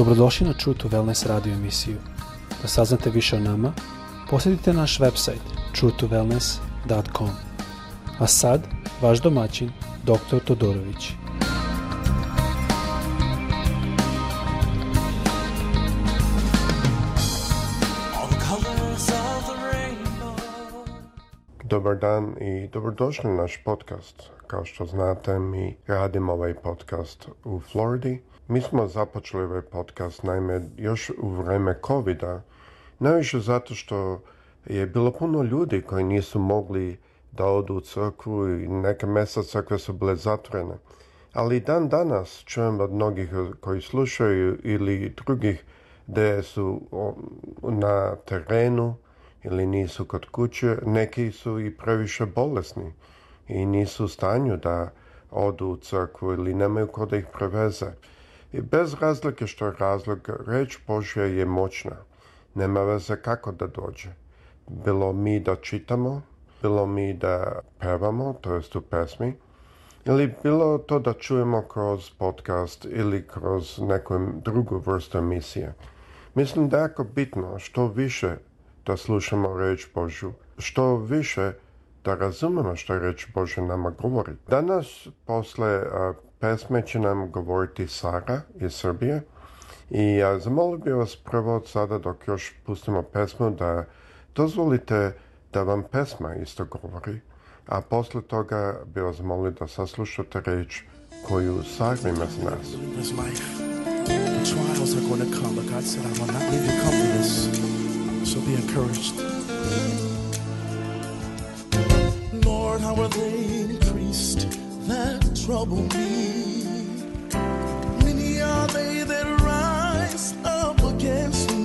Dobrodošli na True to Wellness radio emisiju. Da saznate više o nama, posjetite naš website truetowellness.com. A sad, vaš domaćin, dr. Todorović. Dobar dan i dobrodošli na naš podcast. Kao što znate, mi radimo ovaj podcast u Floridi mi smo započeli ovaj podcast naime još u vreme covid najviše zato što je bilo puno ljudi koji nisu mogli da odu u crkvu i neke mesa crkve su bile zatvorene. Ali dan danas čujem od mnogih koji slušaju ili drugih da su na terenu ili nisu kod kuće, neki su i previše bolesni i nisu u stanju da odu u crkvu ili nemaju kod da ih preveze. I bez razlike što je razlog, reč Božja je moćna. Nema veze kako da dođe. Bilo mi da čitamo, bilo mi da pevamo, to jest u pesmi, ili bilo to da čujemo kroz podcast ili kroz neku drugu vrstu emisije. Mislim da je jako bitno što više da slušamo reč Božju, što više da razumemo što je reč Božja nama govori. Danas, posle pesme će nam govoriti Sara iz Srbije. I a, zamolio bih vas prvo od sada dok još pustimo pesmu da dozvolite da vam pesma isto govori, a posle toga bih vas molio da saslušate reč koju Sara ima za nas. Trials are going to come, but God said, I will not leave you comfortless. So be encouraged. Lord, how are they increased that trouble me. Many are they that rise up against me.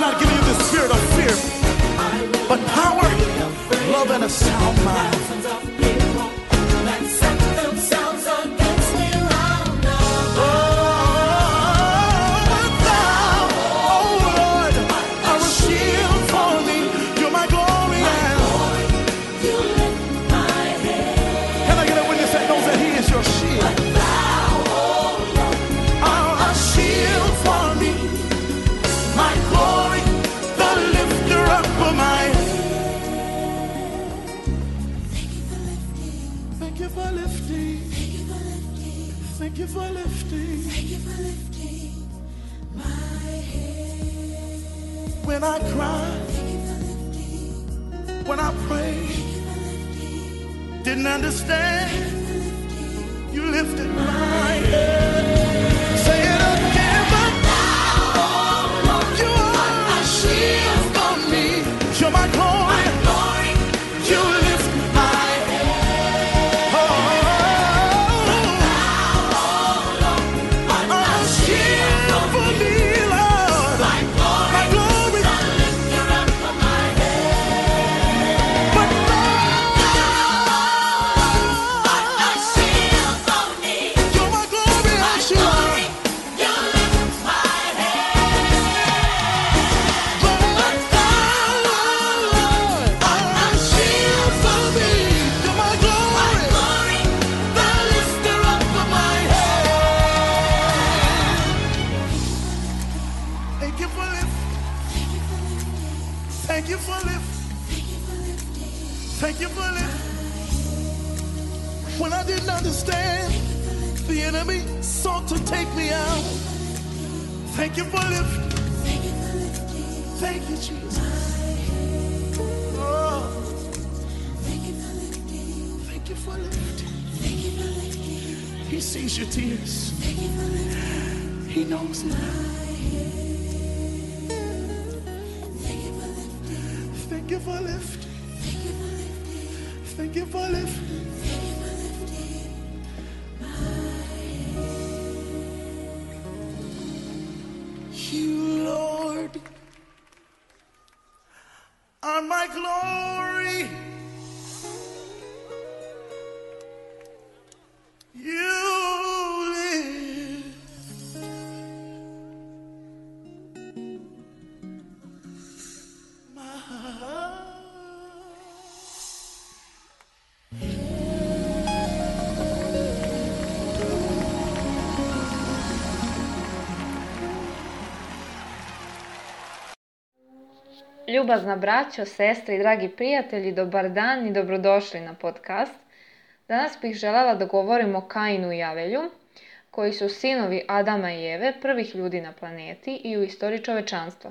not giving you the spirit of fear, but power, love, and a sound mind. you for lifting. Thank you for lifting my head. When I cry. Thank you for lifting. When I pray. Thank you for lifting. Didn't understand. Thank you, for lifting. you lifted my head. your tears. He knows it. Thank you for lifting. Thank you for lifting. Thank you for lifting. Ljubazna braćo, sestre i dragi prijatelji, dobar dan i dobrodošli na podcast. Danas bih željela da govorimo o Kainu i Javelju, koji su sinovi Adama i Eve, prvih ljudi na planeti i u istoriji čovečanstva.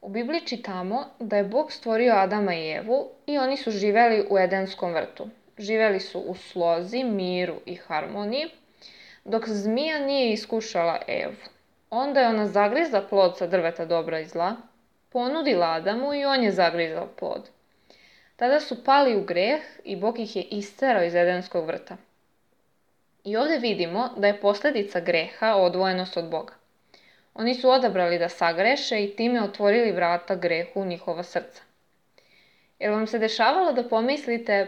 U Bibliji čitamo da je Bog stvorio Adama i Evu i oni su živeli u Edenskom vrtu. Živeli su u slozi, miru i harmoniji, dok zmija nije iskušala Evu. Onda je ona zagrizla plod sa drveta dobra i zla, ponudila Adamu i on je zagrizao pod. Tada su pali u greh i Bog ih je isterao iz Edenskog vrta. I ovdje vidimo da je posljedica greha odvojenost od Boga. Oni su odabrali da sagreše i time otvorili vrata grehu u njihova srca. Jer vam se dešavalo da pomislite,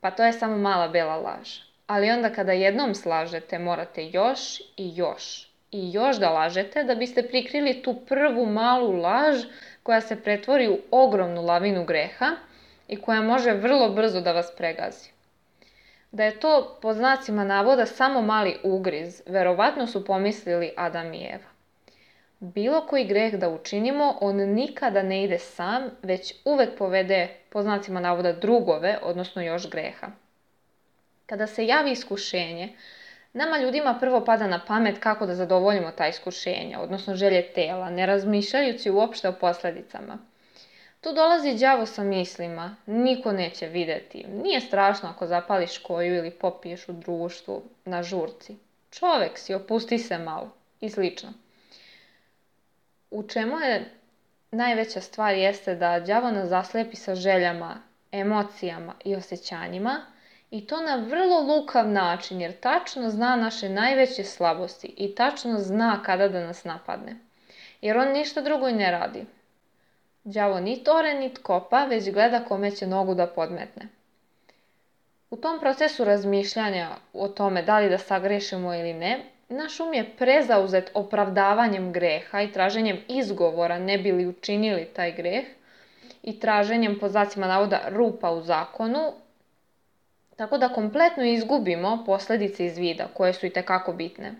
pa to je samo mala bela laž. Ali onda kada jednom slažete, morate još i još i još da lažete da biste prikrili tu prvu malu laž koja se pretvori u ogromnu lavinu greha i koja može vrlo brzo da vas pregazi. Da je to po znacima navoda samo mali ugriz, verovatno su pomislili Adam i Eva. Bilo koji greh da učinimo, on nikada ne ide sam, već uvek povede, po znacima navoda, drugove, odnosno još greha. Kada se javi iskušenje, Nama ljudima prvo pada na pamet kako da zadovoljimo ta iskušenja, odnosno želje tela, ne razmišljajući uopšte o posljedicama. Tu dolazi đavo sa mislima, niko neće vidjeti, nije strašno ako zapališ koju ili popiješ u društvu, na žurci. Čovek si, opusti se malo i slično. U čemu je najveća stvar jeste da đavo nas zaslijepi sa željama, emocijama i osjećanjima, i to na vrlo lukav način, jer tačno zna naše najveće slabosti i tačno zna kada da nas napadne. Jer on ništa drugo i ne radi. Đavo ni tore ni tkopa, već gleda kome će nogu da podmetne. U tom procesu razmišljanja o tome da li da sagrešimo ili ne, naš um je prezauzet opravdavanjem greha i traženjem izgovora ne bi li učinili taj greh i traženjem po znacima navoda rupa u zakonu tako da kompletno izgubimo posljedice iz vida koje su i tekako bitne.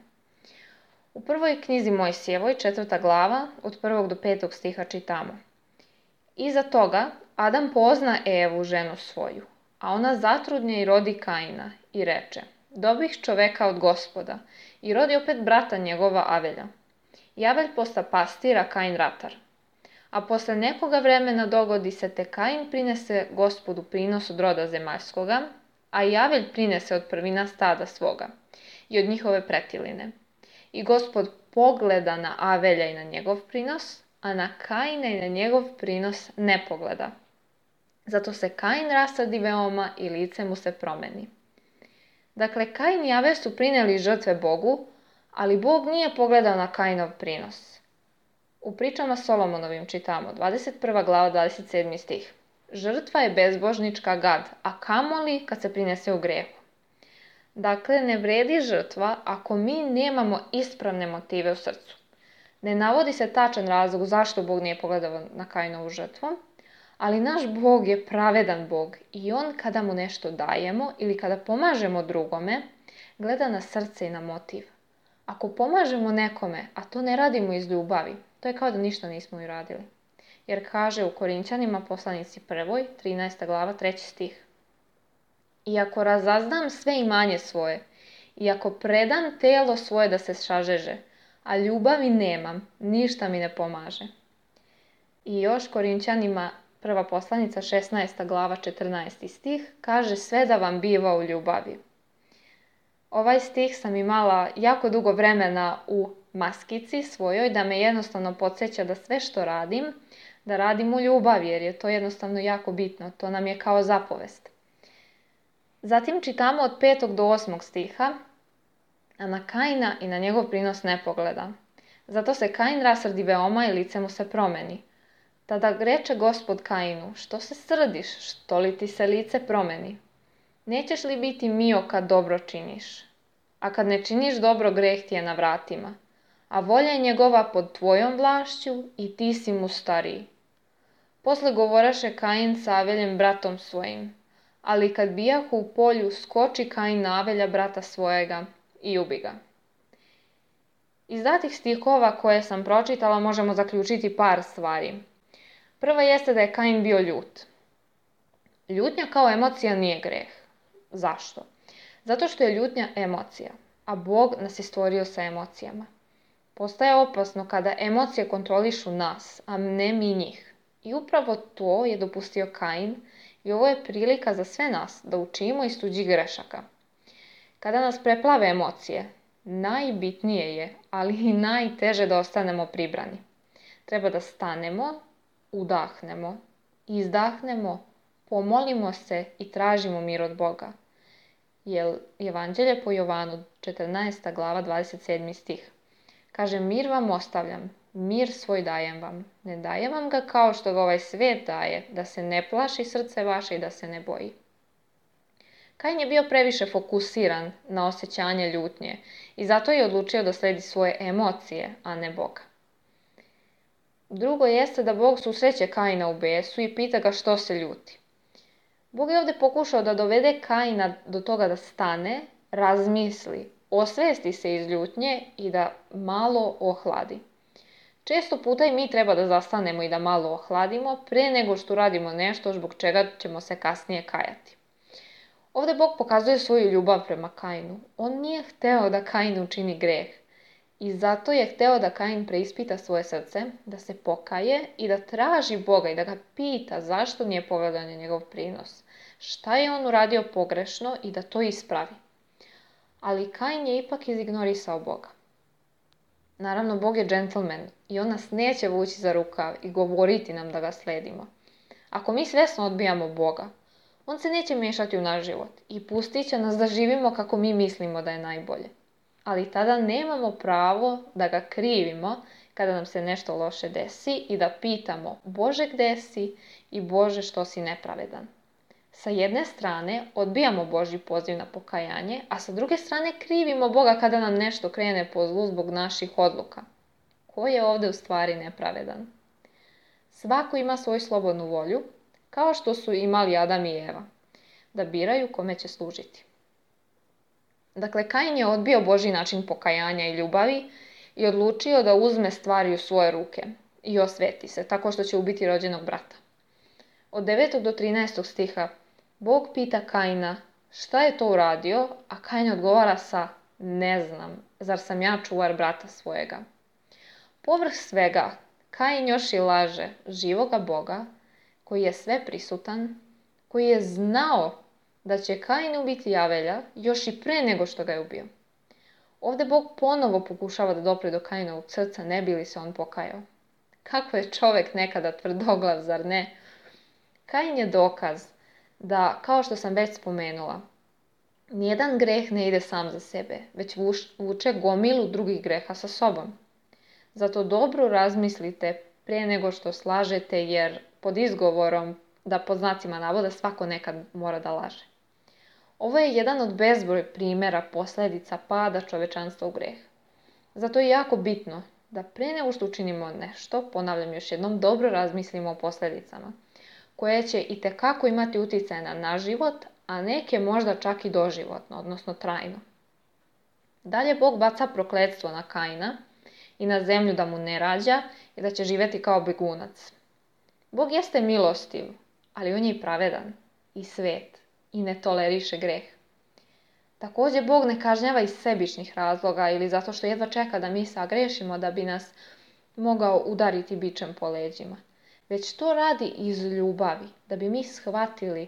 U prvoj knjizi sjevoj, četvrta glava, od prvog do petog stiha čitamo. Iza toga Adam pozna Evu, ženu svoju, a ona zatrudnje i rodi Kaina i reče, dobih čoveka od gospoda i rodi opet brata njegova Avelja. Avelj posta pastira Kain ratar. A posle nekoga vremena dogodi se te Kain prinese gospodu prinos od roda zemaljskoga a Javelj prinese od prvina stada svoga i od njihove pretiline. I gospod pogleda na Avelja i na njegov prinos, a na Kaina i na njegov prinos ne pogleda. Zato se Kain rasadi veoma i lice mu se promeni. Dakle, Kain i su prineli žrtve Bogu, ali Bog nije pogledao na Kainov prinos. U pričama Solomonovim čitamo 21. glava 27. stih. Žrtva je bezbožnička gad, a kamoli kad se prinese u grehu. Dakle, ne vredi žrtva ako mi nemamo ispravne motive u srcu. Ne navodi se tačan razlog zašto Bog nije pogledao na Kainovu žrtvu, ali naš Bog je pravedan Bog i On kada mu nešto dajemo ili kada pomažemo drugome, gleda na srce i na motiv. Ako pomažemo nekome, a to ne radimo iz ljubavi, to je kao da ništa nismo i radili jer kaže u Korinčanima poslanici prvoj, 13. glava, 3. stih. I ako razaznam sve imanje svoje, i ako predam telo svoje da se šažeže, a ljubavi nemam, ništa mi ne pomaže. I još Korinčanima prva poslanica 16. glava 14. stih kaže sve da vam biva u ljubavi. Ovaj stih sam imala jako dugo vremena u maskici svojoj da me jednostavno podsjeća da sve što radim da radim u ljubavi jer je to jednostavno jako bitno, to nam je kao zapovest. Zatim čitamo od 5. do 8. stiha, a na Kaina i na njegov prinos ne pogleda. Zato se Kain rasrdi veoma i lice mu se promeni. Tada reče gospod Kainu, što se srdiš, što li ti se lice promeni? Nećeš li biti mio kad dobro činiš? A kad ne činiš dobro, greh ti je na vratima. A volja je njegova pod tvojom vlašću i ti si mu stariji. Posle govoraše Kain sa Aveljem bratom svojim. Ali kad bijahu u polju, skoči Kain na Avelja brata svojega i ubi ga. Iz datih stihova koje sam pročitala možemo zaključiti par stvari. Prva jeste da je Kain bio ljut. Ljutnja kao emocija nije greh. Zašto? Zato što je ljutnja emocija, a Bog nas je stvorio sa emocijama. Postaje opasno kada emocije kontrolišu nas, a ne mi njih. I upravo to je dopustio Kain i ovo je prilika za sve nas da učimo iz tuđih grešaka. Kada nas preplave emocije, najbitnije je, ali i najteže da ostanemo pribrani. Treba da stanemo, udahnemo, izdahnemo, pomolimo se i tražimo mir od Boga. Jer Evanđelje po Jovanu 14. glava 27. stih kaže mir vam ostavljam, Mir svoj dajem vam. Ne dajem vam ga kao što ga ovaj svijet daje, da se ne plaši srce vaše i da se ne boji. Kain je bio previše fokusiran na osjećanje ljutnje i zato je odlučio da sledi svoje emocije, a ne Boga. Drugo jeste da Bog susreće Kaina u besu i pita ga što se ljuti. Bog je ovdje pokušao da dovede Kaina do toga da stane, razmisli, osvesti se iz ljutnje i da malo ohladi. Često puta i mi treba da zastanemo i da malo ohladimo pre nego što radimo nešto zbog čega ćemo se kasnije kajati. Ovdje Bog pokazuje svoju ljubav prema Kainu. On nije hteo da Kain učini greh. I zato je hteo da Kain preispita svoje srce, da se pokaje i da traži Boga i da ga pita zašto nije povedan njegov prinos. Šta je on uradio pogrešno i da to ispravi. Ali Kain je ipak izignorisao Boga. Naravno, Bog je džentlmen i on nas neće vući za rukav i govoriti nam da ga sledimo. Ako mi svjesno odbijamo Boga, on se neće miješati u naš život i pustit će nas da živimo kako mi mislimo da je najbolje. Ali tada nemamo pravo da ga krivimo kada nam se nešto loše desi i da pitamo Bože gde si i Bože što si nepravedan. Sa jedne strane odbijamo Božji poziv na pokajanje, a sa druge strane krivimo Boga kada nam nešto krene po zlu zbog naših odluka. Ko je ovdje u stvari nepravedan? Svako ima svoju slobodnu volju, kao što su imali Adam i Eva, da biraju kome će služiti. Dakle, Kain je odbio Božji način pokajanja i ljubavi i odlučio da uzme stvari u svoje ruke i osveti se, tako što će ubiti rođenog brata. Od 9. do 13. stiha Bog pita Kajna šta je to uradio, a Kajn odgovara sa ne znam, zar sam ja čuvar brata svojega. Povrh svega, Kain još i laže živoga Boga, koji je sve prisutan, koji je znao da će Kain ubiti Javelja još i pre nego što ga je ubio. Ovdje Bog ponovo pokušava da dopre do Kainovog srca, ne bi li se on pokajao. Kako je čovjek nekada tvrdoglav, zar ne? Kain je dokaz da, kao što sam već spomenula, nijedan greh ne ide sam za sebe, već vuče gomilu drugih greha sa sobom. Zato dobro razmislite prije nego što slažete, jer pod izgovorom da po znacima navoda svako nekad mora da laže. Ovo je jedan od bezbroj primjera posljedica pada čovečanstva u greh. Zato je jako bitno da prije nego što učinimo nešto, ponavljam još jednom, dobro razmislimo o posljedicama koje će i tekako imati utjecaj na naš život, a neke možda čak i doživotno, odnosno trajno. Dalje Bog baca prokledstvo na kajna i na zemlju da mu ne rađa i da će živjeti kao begunac. Bog jeste milostiv, ali on je i pravedan, i svet, i ne toleriše greh. Također Bog ne kažnjava iz sebičnih razloga ili zato što jedva čeka da mi sagrešimo da bi nas mogao udariti bičem po leđima već to radi iz ljubavi, da bi mi shvatili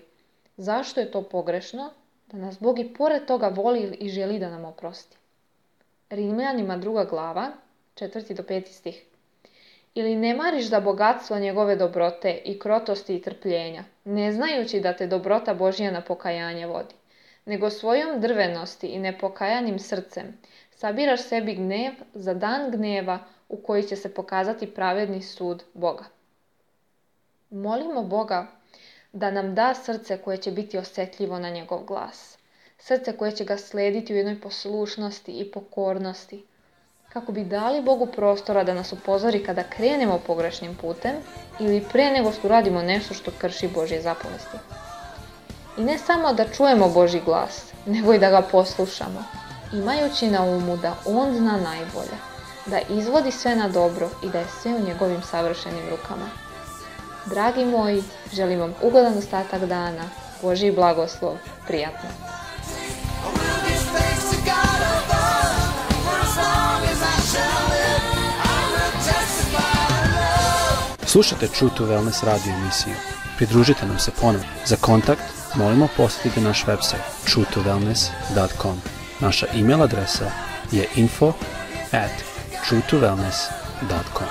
zašto je to pogrešno, da nas Bog i pored toga voli i želi da nam oprosti. Rimljanima druga glava, 4. do peti stih. Ili ne mariš da bogatstvo njegove dobrote i krotosti i trpljenja, ne znajući da te dobrota Božja na pokajanje vodi, nego svojom drvenosti i nepokajanim srcem sabiraš sebi gnev za dan gneva u koji će se pokazati pravedni sud Boga. Molimo Boga da nam da srce koje će biti osjetljivo na njegov glas. Srce koje će ga slediti u jednoj poslušnosti i pokornosti. Kako bi dali Bogu prostora da nas upozori kada krenemo pogrešnim putem ili prije nego što radimo nešto što krši Božje zapovesti. I ne samo da čujemo Božji glas, nego i da ga poslušamo, imajući na umu da On zna najbolje, da izvodi sve na dobro i da je sve u njegovim savršenim rukama. Dragi moji, želim vam ugodan ostatak dana. Boži blagoslov. Prijatno. Slušate True to Wellness radio emisiju. Pridružite nam se ponovno. Za kontakt molimo posjetite naš website truetowellness.com. Naša e-mail adresa je info at truetowellness.com.